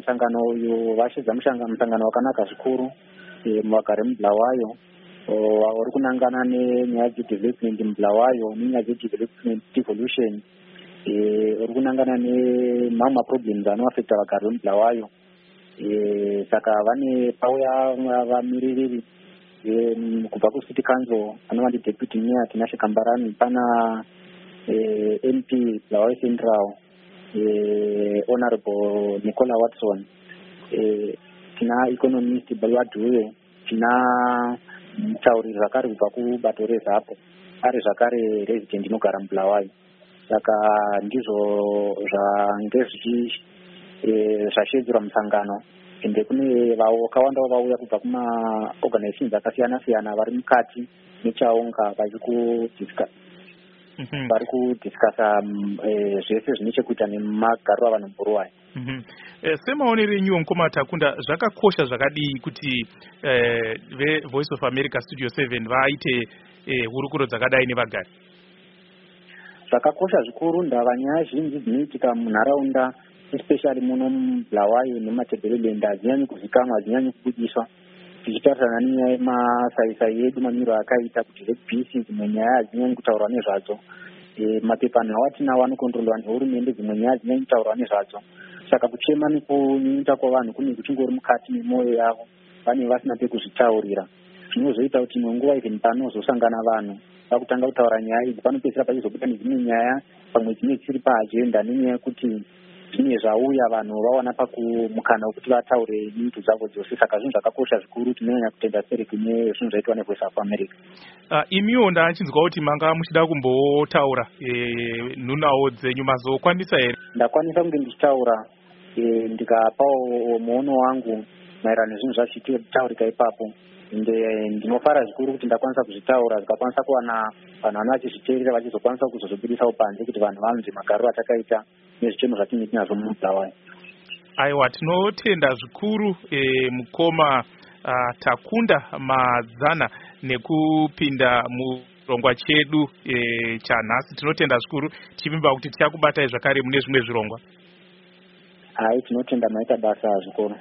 musangano uyu vashidza musangano wakanaka zvikuru muvagari mubulawayo uri kunangana nenyaya dzedevelopment mubulawayo nenyaya dzedevelopment devolution uri kunangana nemamwe maproblems anoafecta vagari vemubulawayo saka vane pauya vamiririri kubva kucity council anova ndideputy mayor tinashe kambarani pana mp bulawayo central honorable nicola watson tina economist balwadhuve tina mutauriri zvakare kubva kubato rezapo ari zvakare resident inogara mubulawayo. Saka ndizvo zvange zvichi zvashedzerwa musangano ende kune vakawanda vauya kubva kumaorganizations akasiyana siyana vari mukati mechaunga vachikudiscuss vari kudiscasa zvese zvine chekuita nemagariro avanhu muburuwayo semaonero enyuwo mukoma takunda zvakakosha zvakadii kuti vevoice of america studio seven vaite hurukuro dzakadai nevagari? Zvakakosha zvikuru ndava nyaya zhinji dzinoitika munharaunda especially muno mubulawayo nematebhereland hazinyanyi kuzikamwa hazinyanyi kubudiswa tichitarisana nenyaya yemasaisai edu mamiro akaita kuti rebc dzimwe nyaya hazinyanyi kutaurwa nezvadzo. Mapepanhau atinawo anokontrolwa nehurumende dzimwe nyaya hazinyanyi kutaurwa nezvadzo. Saka kuchema nekunyunyuta kwavanhu kune kuchingori mukati memwoyo yavo vane vasina pekuzvitaurira. Zvinozoita kuti imwe nguva even panozosangana vanhu vakutanga kutaura nyaya idzi panopedzisira pachizobuda nedzimwe nyaya pamwe dzine dzisiri paagenda nenyaya yekuti zvine zvauya vanhu vawana pakumukana wekuti vataure nyutu dzavo dzose saka zvinhu zvakakosha zvikuru tinonyanya kutenda seri kune zvinhu zvaitwa nevoice of america. Uh, imiwo ndachinzwa kuti manga muchida kumbotaura nhunawo dzenyu mazokwanisa here? Ndakwanisa kunge ndichitaura ndikapawo muono wangu maererano nezvinhu zvachiitaurika ipapo. Ende ndinofara zvikuru kuti ndakwanisa kuzvitaura zvikakwanisa kuwana vanhu vano vachizviteerera vachizokwanisa kuzozobudisawo panze kuti vanhu vanzi magariro atakaita nezvichemo zvatinenge tinazvo mumubulawayo aiwa tinotenda zvikuru e, mukoma uh, takunda madzana nekupinda murongwa chedu e, chanhasi. Tinotenda zvikuru tichivimba kuti tichakubatai zvakare mune zvimwe zvirongwa. Hai tinotenda maita basa zvikuru